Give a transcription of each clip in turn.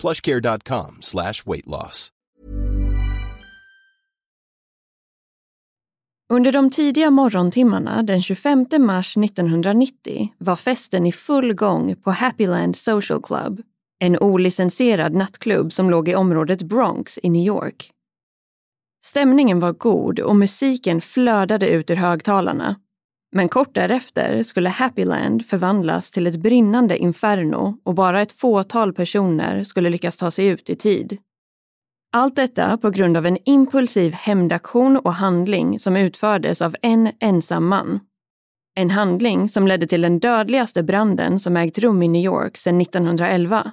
plushcare.com slash weight loss. Under de tidiga morgontimmarna den 25 mars 1990 var festen i full gång på Happyland Social Club, en olicensierad nattklubb som låg i området Bronx i New York. Stämningen var god och musiken flödade ut ur högtalarna. Men kort därefter skulle Happyland förvandlas till ett brinnande inferno och bara ett fåtal personer skulle lyckas ta sig ut i tid. Allt detta på grund av en impulsiv hämndaktion och handling som utfördes av en ensam man. En handling som ledde till den dödligaste branden som ägt rum i New York sedan 1911.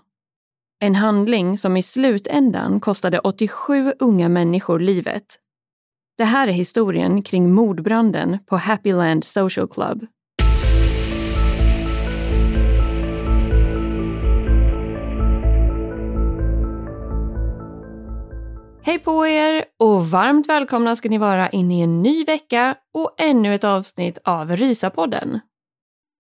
En handling som i slutändan kostade 87 unga människor livet. Det här är historien kring mordbranden på Happyland Social Club. Hej på er och varmt välkomna ska ni vara in i en ny vecka och ännu ett avsnitt av Rysapodden.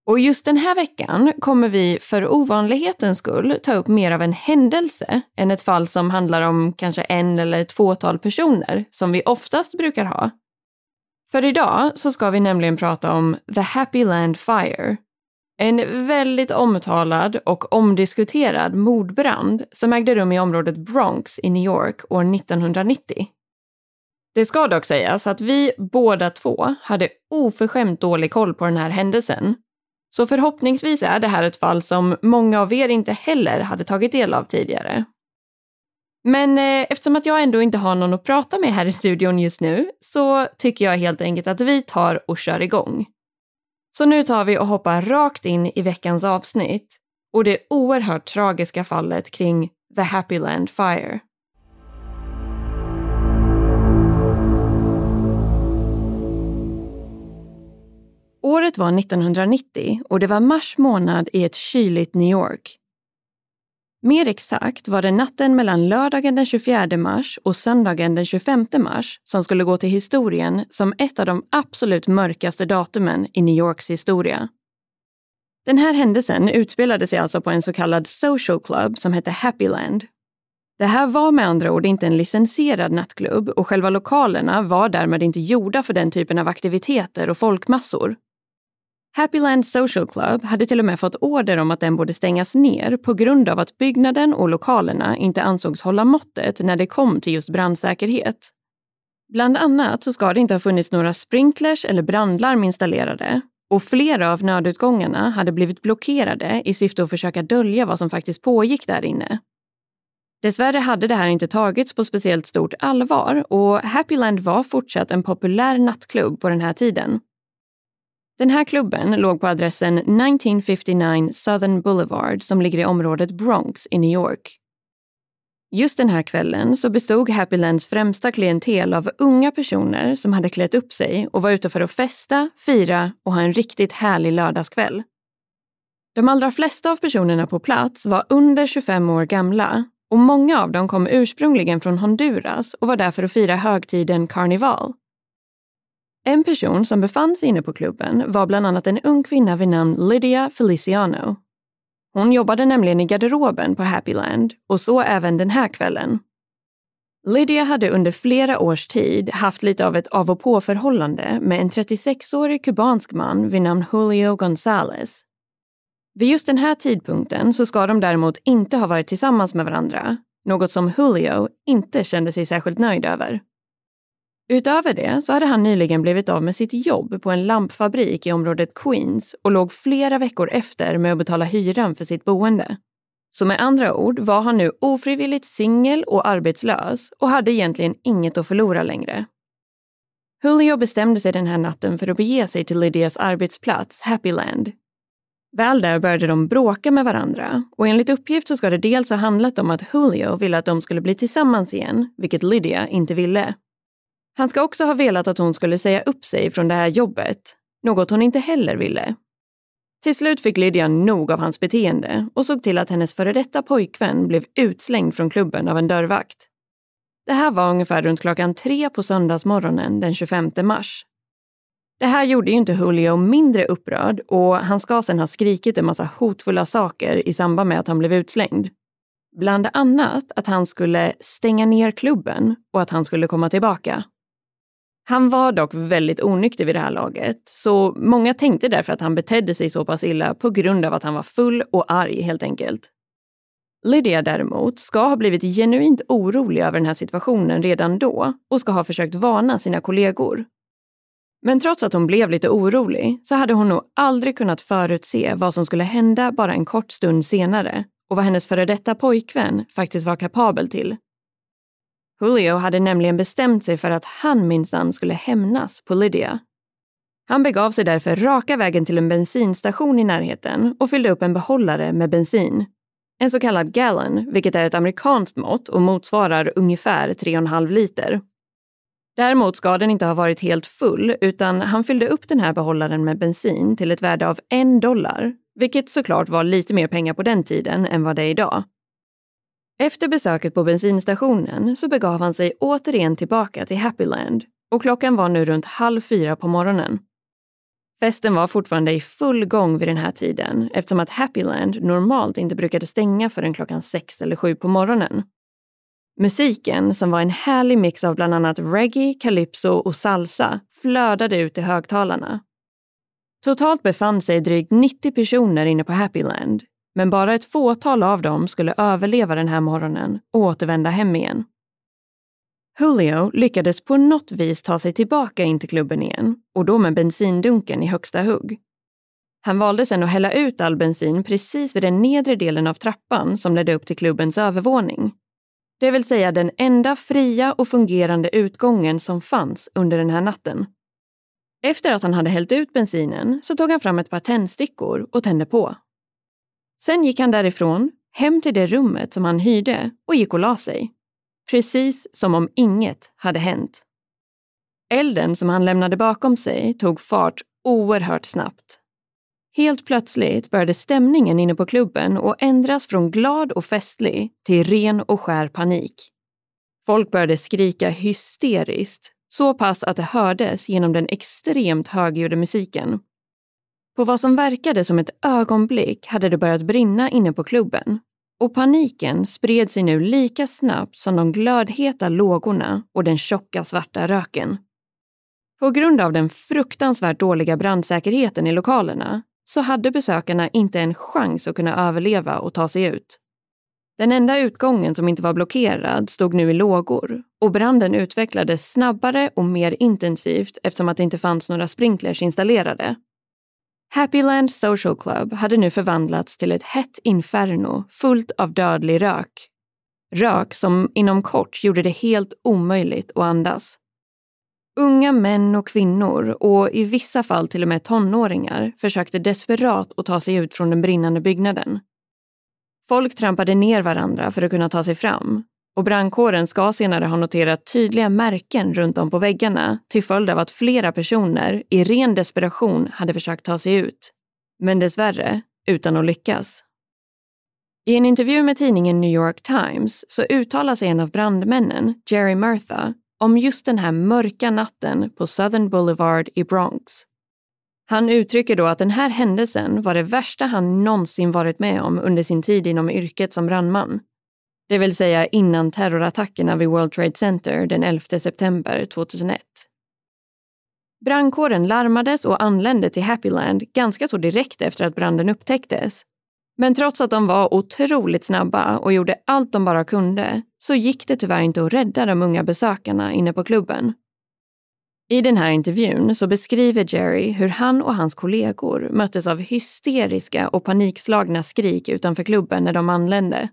Och just den här veckan kommer vi för ovanlighetens skull ta upp mer av en händelse än ett fall som handlar om kanske en eller ett fåtal personer som vi oftast brukar ha. För idag så ska vi nämligen prata om The Happy Land Fire. En väldigt omtalad och omdiskuterad mordbrand som ägde rum i området Bronx i New York år 1990. Det ska dock sägas att vi båda två hade oförskämt dålig koll på den här händelsen så förhoppningsvis är det här ett fall som många av er inte heller hade tagit del av tidigare. Men eh, eftersom att jag ändå inte har någon att prata med här i studion just nu så tycker jag helt enkelt att vi tar och kör igång. Så nu tar vi och hoppar rakt in i veckans avsnitt och det oerhört tragiska fallet kring The Happy Land Fire. Året var 1990 och det var mars månad i ett kyligt New York. Mer exakt var det natten mellan lördagen den 24 mars och söndagen den 25 mars som skulle gå till historien som ett av de absolut mörkaste datumen i New Yorks historia. Den här händelsen utspelade sig alltså på en så kallad social club som hette Happyland. Det här var med andra ord inte en licensierad nattklubb och själva lokalerna var därmed inte gjorda för den typen av aktiviteter och folkmassor. Happyland Social Club hade till och med fått order om att den borde stängas ner på grund av att byggnaden och lokalerna inte ansågs hålla måttet när det kom till just brandsäkerhet. Bland annat så ska det inte ha funnits några sprinklers eller brandlarm installerade och flera av nödutgångarna hade blivit blockerade i syfte att försöka dölja vad som faktiskt pågick där inne. Dessvärre hade det här inte tagits på speciellt stort allvar och Happyland var fortsatt en populär nattklubb på den här tiden den här klubben låg på adressen 1959 Southern Boulevard som ligger i området Bronx i New York. Just den här kvällen så bestod Happylands främsta klientel av unga personer som hade klätt upp sig och var ute för att festa, fira och ha en riktigt härlig lördagskväll. De allra flesta av personerna på plats var under 25 år gamla och många av dem kom ursprungligen från Honduras och var där för att fira högtiden karneval. En person som befann sig inne på klubben var bland annat en ung kvinna vid namn Lydia Feliciano. Hon jobbade nämligen i garderoben på Happyland och så även den här kvällen. Lydia hade under flera års tid haft lite av ett av och på-förhållande med en 36-årig kubansk man vid namn Julio Gonzales. Vid just den här tidpunkten så ska de däremot inte ha varit tillsammans med varandra, något som Julio inte kände sig särskilt nöjd över. Utöver det så hade han nyligen blivit av med sitt jobb på en lampfabrik i området Queens och låg flera veckor efter med att betala hyran för sitt boende. Så med andra ord var han nu ofrivilligt singel och arbetslös och hade egentligen inget att förlora längre. Julio bestämde sig den här natten för att bege sig till Lydias arbetsplats, Happyland. Väl där började de bråka med varandra och enligt uppgift så ska det dels ha handlat om att Julio ville att de skulle bli tillsammans igen, vilket Lydia inte ville. Han ska också ha velat att hon skulle säga upp sig från det här jobbet, något hon inte heller ville. Till slut fick Lydia nog av hans beteende och såg till att hennes före detta pojkvän blev utslängd från klubben av en dörrvakt. Det här var ungefär runt klockan tre på söndagsmorgonen den 25 mars. Det här gjorde ju inte Julio mindre upprörd och han ska sen ha skrikit en massa hotfulla saker i samband med att han blev utslängd. Bland annat att han skulle stänga ner klubben och att han skulle komma tillbaka. Han var dock väldigt onykter vid det här laget, så många tänkte därför att han betedde sig så pass illa på grund av att han var full och arg helt enkelt. Lydia däremot ska ha blivit genuint orolig över den här situationen redan då och ska ha försökt varna sina kollegor. Men trots att hon blev lite orolig så hade hon nog aldrig kunnat förutse vad som skulle hända bara en kort stund senare och vad hennes före detta pojkvän faktiskt var kapabel till. Julio hade nämligen bestämt sig för att han minsann skulle hämnas på Lydia. Han begav sig därför raka vägen till en bensinstation i närheten och fyllde upp en behållare med bensin. En så kallad gallon, vilket är ett amerikanskt mått och motsvarar ungefär 3,5 liter. Däremot ska den inte ha varit helt full, utan han fyllde upp den här behållaren med bensin till ett värde av en dollar, vilket såklart var lite mer pengar på den tiden än vad det är idag. Efter besöket på bensinstationen så begav han sig återigen tillbaka till Happyland och klockan var nu runt halv fyra på morgonen. Festen var fortfarande i full gång vid den här tiden eftersom att Happyland normalt inte brukade stänga förrän klockan sex eller sju på morgonen. Musiken, som var en härlig mix av bland annat reggae, calypso och salsa, flödade ut i högtalarna. Totalt befann sig drygt 90 personer inne på Happyland men bara ett fåtal av dem skulle överleva den här morgonen och återvända hem igen. Julio lyckades på något vis ta sig tillbaka in till klubben igen och då med bensindunken i högsta hugg. Han valde sedan att hälla ut all bensin precis vid den nedre delen av trappan som ledde upp till klubbens övervåning. Det vill säga den enda fria och fungerande utgången som fanns under den här natten. Efter att han hade hällt ut bensinen så tog han fram ett par tändstickor och tände på. Sen gick han därifrån, hem till det rummet som han hyrde och gick och la sig. Precis som om inget hade hänt. Elden som han lämnade bakom sig tog fart oerhört snabbt. Helt plötsligt började stämningen inne på klubben att ändras från glad och festlig till ren och skär panik. Folk började skrika hysteriskt, så pass att det hördes genom den extremt högljudda musiken på vad som verkade som ett ögonblick hade det börjat brinna inne på klubben och paniken spred sig nu lika snabbt som de glödheta lågorna och den tjocka svarta röken. På grund av den fruktansvärt dåliga brandsäkerheten i lokalerna så hade besökarna inte en chans att kunna överleva och ta sig ut. Den enda utgången som inte var blockerad stod nu i lågor och branden utvecklades snabbare och mer intensivt eftersom att det inte fanns några sprinklers installerade. Happyland Social Club hade nu förvandlats till ett hett inferno fullt av dödlig rök. Rök som inom kort gjorde det helt omöjligt att andas. Unga män och kvinnor och i vissa fall till och med tonåringar försökte desperat att ta sig ut från den brinnande byggnaden. Folk trampade ner varandra för att kunna ta sig fram och brandkåren ska senare ha noterat tydliga märken runt om på väggarna till följd av att flera personer i ren desperation hade försökt ta sig ut. Men dessvärre utan att lyckas. I en intervju med tidningen New York Times så uttalar sig en av brandmännen, Jerry Murtha, om just den här mörka natten på Southern Boulevard i Bronx. Han uttrycker då att den här händelsen var det värsta han någonsin varit med om under sin tid inom yrket som brandman det vill säga innan terrorattackerna vid World Trade Center den 11 september 2001. Brandkåren larmades och anlände till Happyland ganska så direkt efter att branden upptäcktes. Men trots att de var otroligt snabba och gjorde allt de bara kunde så gick det tyvärr inte att rädda de unga besökarna inne på klubben. I den här intervjun så beskriver Jerry hur han och hans kollegor möttes av hysteriska och panikslagna skrik utanför klubben när de anlände.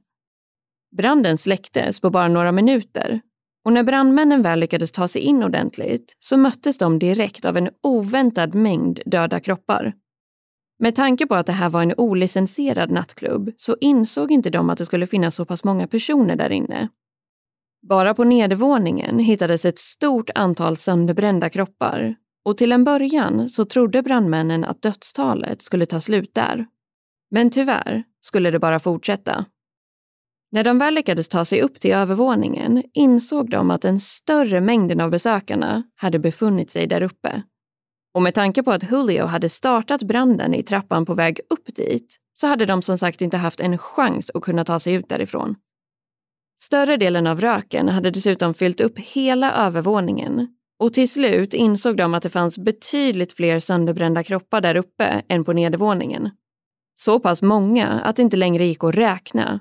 Branden släcktes på bara några minuter och när brandmännen väl lyckades ta sig in ordentligt så möttes de direkt av en oväntad mängd döda kroppar. Med tanke på att det här var en olicensierad nattklubb så insåg inte de att det skulle finnas så pass många personer där inne. Bara på nedervåningen hittades ett stort antal sönderbrända kroppar och till en början så trodde brandmännen att dödstalet skulle ta slut där. Men tyvärr skulle det bara fortsätta. När de väl lyckades ta sig upp till övervåningen insåg de att den större mängden av besökarna hade befunnit sig där uppe. Och med tanke på att Julio hade startat branden i trappan på väg upp dit så hade de som sagt inte haft en chans att kunna ta sig ut därifrån. Större delen av röken hade dessutom fyllt upp hela övervåningen och till slut insåg de att det fanns betydligt fler sönderbrända kroppar där uppe än på nedervåningen. Så pass många att det inte längre gick att räkna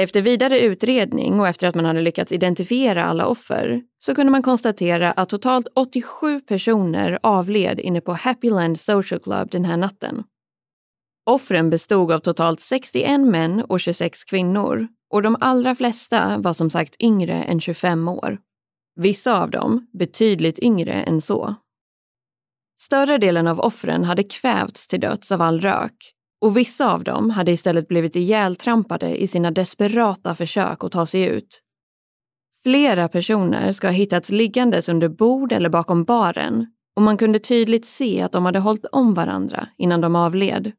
Efter vidare utredning och efter att man hade lyckats identifiera alla offer så kunde man konstatera att totalt 87 personer avled inne på Happyland Social Club den här natten. Offren bestod av totalt 61 män och 26 kvinnor och de allra flesta var som sagt yngre än 25 år. Vissa av dem betydligt yngre än så. Större delen av offren hade kvävts till döds av all rök och vissa av dem hade istället blivit ihjältrampade i sina desperata försök att ta sig ut. Flera personer ska ha hittats liggandes under bord eller bakom baren och man kunde tydligt se att de hade hållit om varandra innan de avled.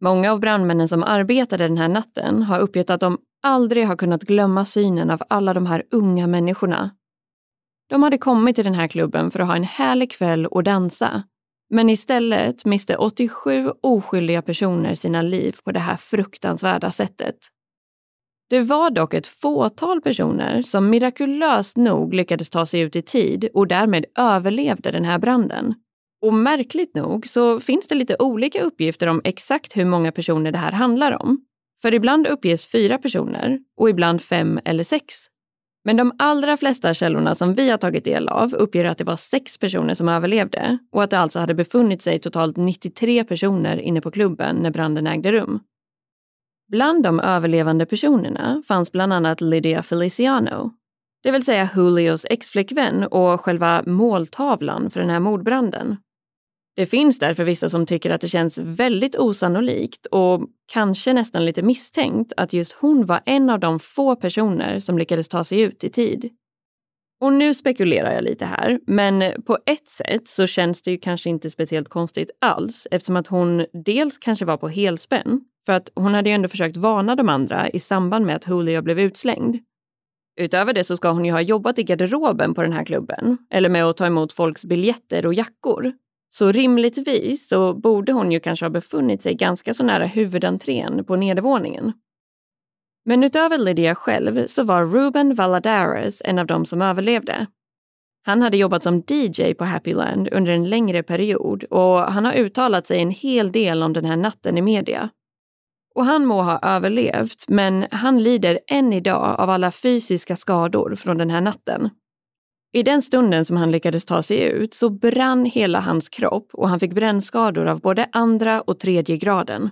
Många av brandmännen som arbetade den här natten har uppgett att de aldrig har kunnat glömma synen av alla de här unga människorna. De hade kommit till den här klubben för att ha en härlig kväll och dansa men istället miste 87 oskyldiga personer sina liv på det här fruktansvärda sättet. Det var dock ett fåtal personer som mirakulöst nog lyckades ta sig ut i tid och därmed överlevde den här branden. Och märkligt nog så finns det lite olika uppgifter om exakt hur många personer det här handlar om. För ibland uppges fyra personer och ibland fem eller sex. Men de allra flesta källorna som vi har tagit del av uppger att det var sex personer som överlevde och att det alltså hade befunnit sig totalt 93 personer inne på klubben när branden ägde rum. Bland de överlevande personerna fanns bland annat Lydia Feliciano, det vill säga Julios exflickvän och själva måltavlan för den här mordbranden. Det finns därför vissa som tycker att det känns väldigt osannolikt och kanske nästan lite misstänkt att just hon var en av de få personer som lyckades ta sig ut i tid. Och nu spekulerar jag lite här, men på ett sätt så känns det ju kanske inte speciellt konstigt alls eftersom att hon dels kanske var på helspänn, för att hon hade ju ändå försökt varna de andra i samband med att Julia blev utslängd. Utöver det så ska hon ju ha jobbat i garderoben på den här klubben, eller med att ta emot folks biljetter och jackor. Så rimligtvis så borde hon ju kanske ha befunnit sig ganska så nära huvudentrén på nedervåningen. Men utöver Lydia själv så var Ruben Valadares en av dem som överlevde. Han hade jobbat som DJ på Happyland under en längre period och han har uttalat sig en hel del om den här natten i media. Och han må ha överlevt, men han lider än idag av alla fysiska skador från den här natten. I den stunden som han lyckades ta sig ut så brann hela hans kropp och han fick brännskador av både andra och tredje graden.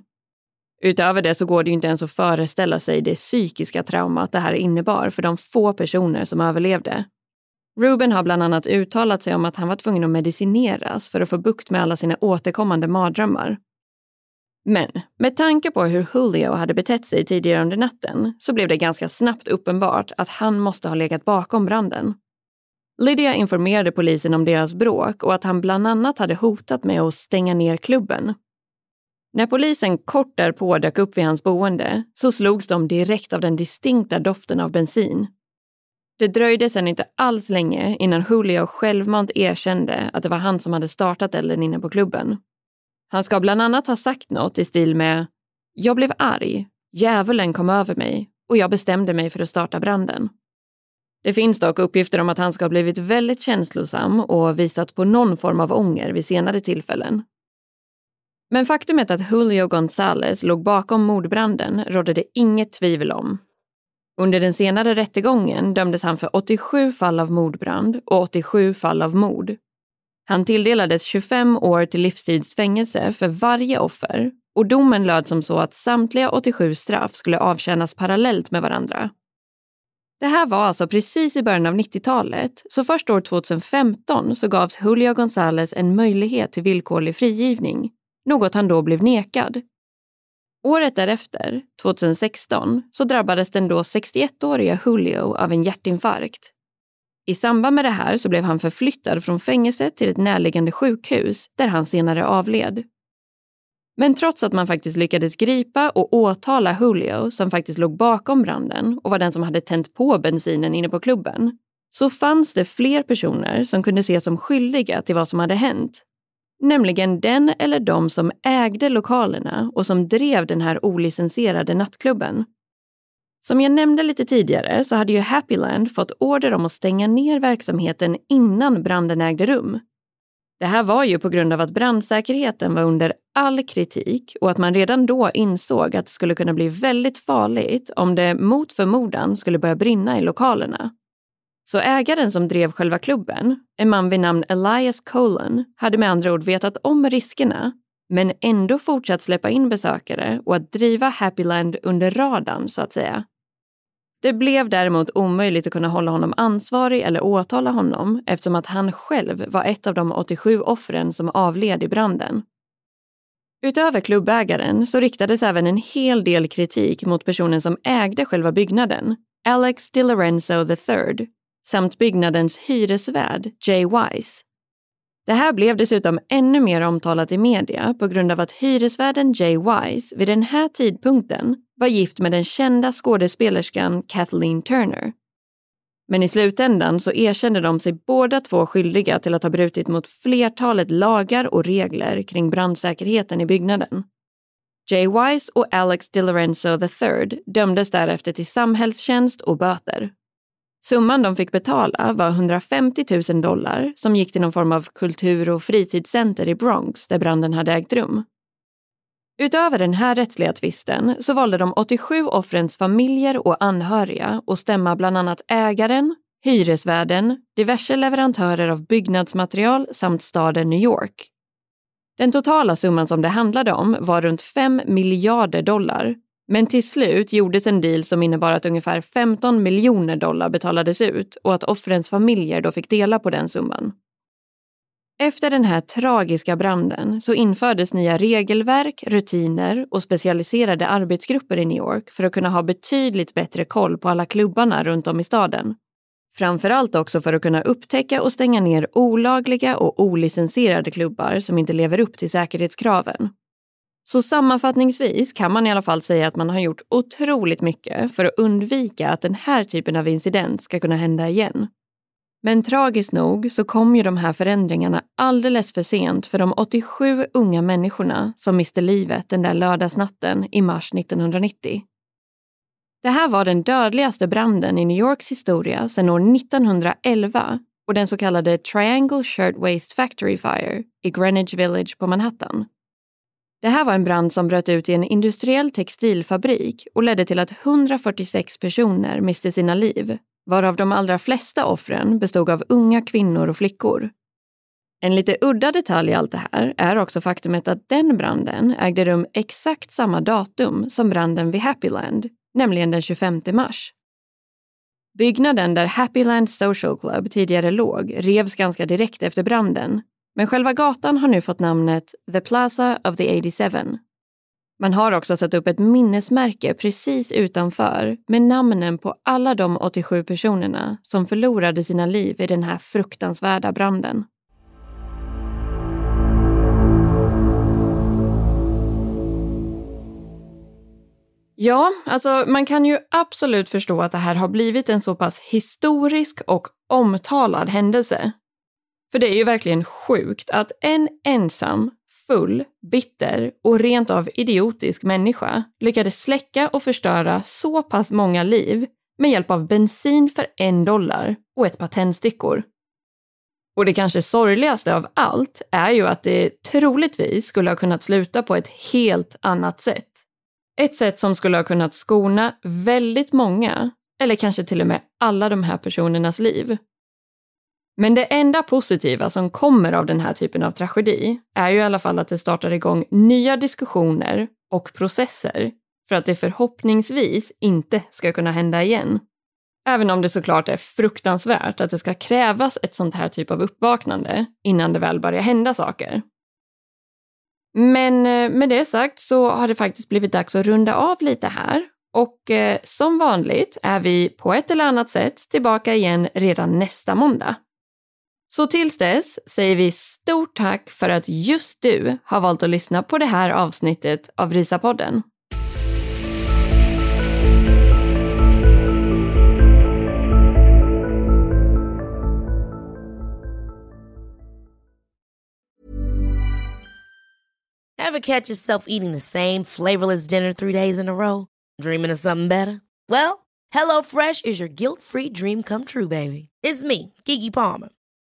Utöver det så går det ju inte ens att föreställa sig det psykiska traumat det här innebar för de få personer som överlevde. Ruben har bland annat uttalat sig om att han var tvungen att medicineras för att få bukt med alla sina återkommande mardrömmar. Men med tanke på hur Julio hade betett sig tidigare under natten så blev det ganska snabbt uppenbart att han måste ha legat bakom branden. Lydia informerade polisen om deras bråk och att han bland annat hade hotat med att stänga ner klubben. När polisen kort därpå dök upp vid hans boende så slogs de direkt av den distinkta doften av bensin. Det dröjde sedan inte alls länge innan Julio självmant erkände att det var han som hade startat elden inne på klubben. Han ska bland annat ha sagt något i stil med “Jag blev arg, djävulen kom över mig och jag bestämde mig för att starta branden”. Det finns dock uppgifter om att han ska ha blivit väldigt känslosam och visat på någon form av ånger vid senare tillfällen. Men faktumet att Julio Gonzales låg bakom mordbranden rådde det inget tvivel om. Under den senare rättegången dömdes han för 87 fall av mordbrand och 87 fall av mord. Han tilldelades 25 år till livstidsfängelse för varje offer och domen löd som så att samtliga 87 straff skulle avtjänas parallellt med varandra. Det här var alltså precis i början av 90-talet, så först år 2015 så gavs Julio González en möjlighet till villkorlig frigivning, något han då blev nekad. Året därefter, 2016, så drabbades den då 61-åriga Julio av en hjärtinfarkt. I samband med det här så blev han förflyttad från fängelset till ett närliggande sjukhus där han senare avled. Men trots att man faktiskt lyckades gripa och åtala Julio, som faktiskt låg bakom branden och var den som hade tänt på bensinen inne på klubben, så fanns det fler personer som kunde ses som skyldiga till vad som hade hänt. Nämligen den eller de som ägde lokalerna och som drev den här olicensierade nattklubben. Som jag nämnde lite tidigare så hade ju Happyland fått order om att stänga ner verksamheten innan branden ägde rum. Det här var ju på grund av att brandsäkerheten var under all kritik och att man redan då insåg att det skulle kunna bli väldigt farligt om det mot förmodan skulle börja brinna i lokalerna. Så ägaren som drev själva klubben, en man vid namn Elias Colon, hade med andra ord vetat om riskerna men ändå fortsatt släppa in besökare och att driva Happyland under radarn så att säga. Det blev däremot omöjligt att kunna hålla honom ansvarig eller åtala honom eftersom att han själv var ett av de 87 offren som avled i branden. Utöver klubbägaren så riktades även en hel del kritik mot personen som ägde själva byggnaden, Alex DiLorenzo III, samt byggnadens hyresvärd Jay Wise. Det här blev dessutom ännu mer omtalat i media på grund av att hyresvärden Jay Wise vid den här tidpunkten var gift med den kända skådespelerskan Kathleen Turner. Men i slutändan så erkände de sig båda två skyldiga till att ha brutit mot flertalet lagar och regler kring brandsäkerheten i byggnaden. Jay Wise och Alex DiLorenzo III dömdes därefter till samhällstjänst och böter. Summan de fick betala var 150 000 dollar som gick till någon form av kultur och fritidscenter i Bronx där branden hade ägt rum. Utöver den här rättsliga tvisten så valde de 87 offrens familjer och anhöriga att stämma bland annat ägaren, hyresvärden, diverse leverantörer av byggnadsmaterial samt staden New York. Den totala summan som det handlade om var runt 5 miljarder dollar. Men till slut gjordes en deal som innebar att ungefär 15 miljoner dollar betalades ut och att offrens familjer då fick dela på den summan. Efter den här tragiska branden så infördes nya regelverk, rutiner och specialiserade arbetsgrupper i New York för att kunna ha betydligt bättre koll på alla klubbarna runt om i staden. Framförallt också för att kunna upptäcka och stänga ner olagliga och olicensierade klubbar som inte lever upp till säkerhetskraven. Så sammanfattningsvis kan man i alla fall säga att man har gjort otroligt mycket för att undvika att den här typen av incident ska kunna hända igen. Men tragiskt nog så kom ju de här förändringarna alldeles för sent för de 87 unga människorna som miste livet den där lördagsnatten i mars 1990. Det här var den dödligaste branden i New Yorks historia sedan år 1911 och den så kallade Triangle Shirtwaist Factory Fire i Greenwich Village på Manhattan. Det här var en brand som bröt ut i en industriell textilfabrik och ledde till att 146 personer miste sina liv, varav de allra flesta offren bestod av unga kvinnor och flickor. En lite udda detalj i allt det här är också faktumet att den branden ägde rum exakt samma datum som branden vid Happyland, nämligen den 25 mars. Byggnaden där Happyland Social Club tidigare låg revs ganska direkt efter branden men själva gatan har nu fått namnet The Plaza of the 87. Man har också satt upp ett minnesmärke precis utanför med namnen på alla de 87 personerna som förlorade sina liv i den här fruktansvärda branden. Ja, alltså man kan ju absolut förstå att det här har blivit en så pass historisk och omtalad händelse för det är ju verkligen sjukt att en ensam, full, bitter och rent av idiotisk människa lyckades släcka och förstöra så pass många liv med hjälp av bensin för en dollar och ett par tändstickor. Och det kanske sorgligaste av allt är ju att det troligtvis skulle ha kunnat sluta på ett helt annat sätt. Ett sätt som skulle ha kunnat skona väldigt många, eller kanske till och med alla de här personernas liv. Men det enda positiva som kommer av den här typen av tragedi är ju i alla fall att det startar igång nya diskussioner och processer för att det förhoppningsvis inte ska kunna hända igen. Även om det såklart är fruktansvärt att det ska krävas ett sånt här typ av uppvaknande innan det väl börjar hända saker. Men eh, med det sagt så har det faktiskt blivit dags att runda av lite här och eh, som vanligt är vi på ett eller annat sätt tillbaka igen redan nästa måndag. Så tills dess säger vi stort tack för att just du har valt att lyssna på det här avsnittet av Rysapodden. Have catch yourself eating the same flavorless dinner three days in a row? Dreaming of something better? Well, HelloFresh is your guilt-free dream come true, baby. It's me, Gigi Palmer.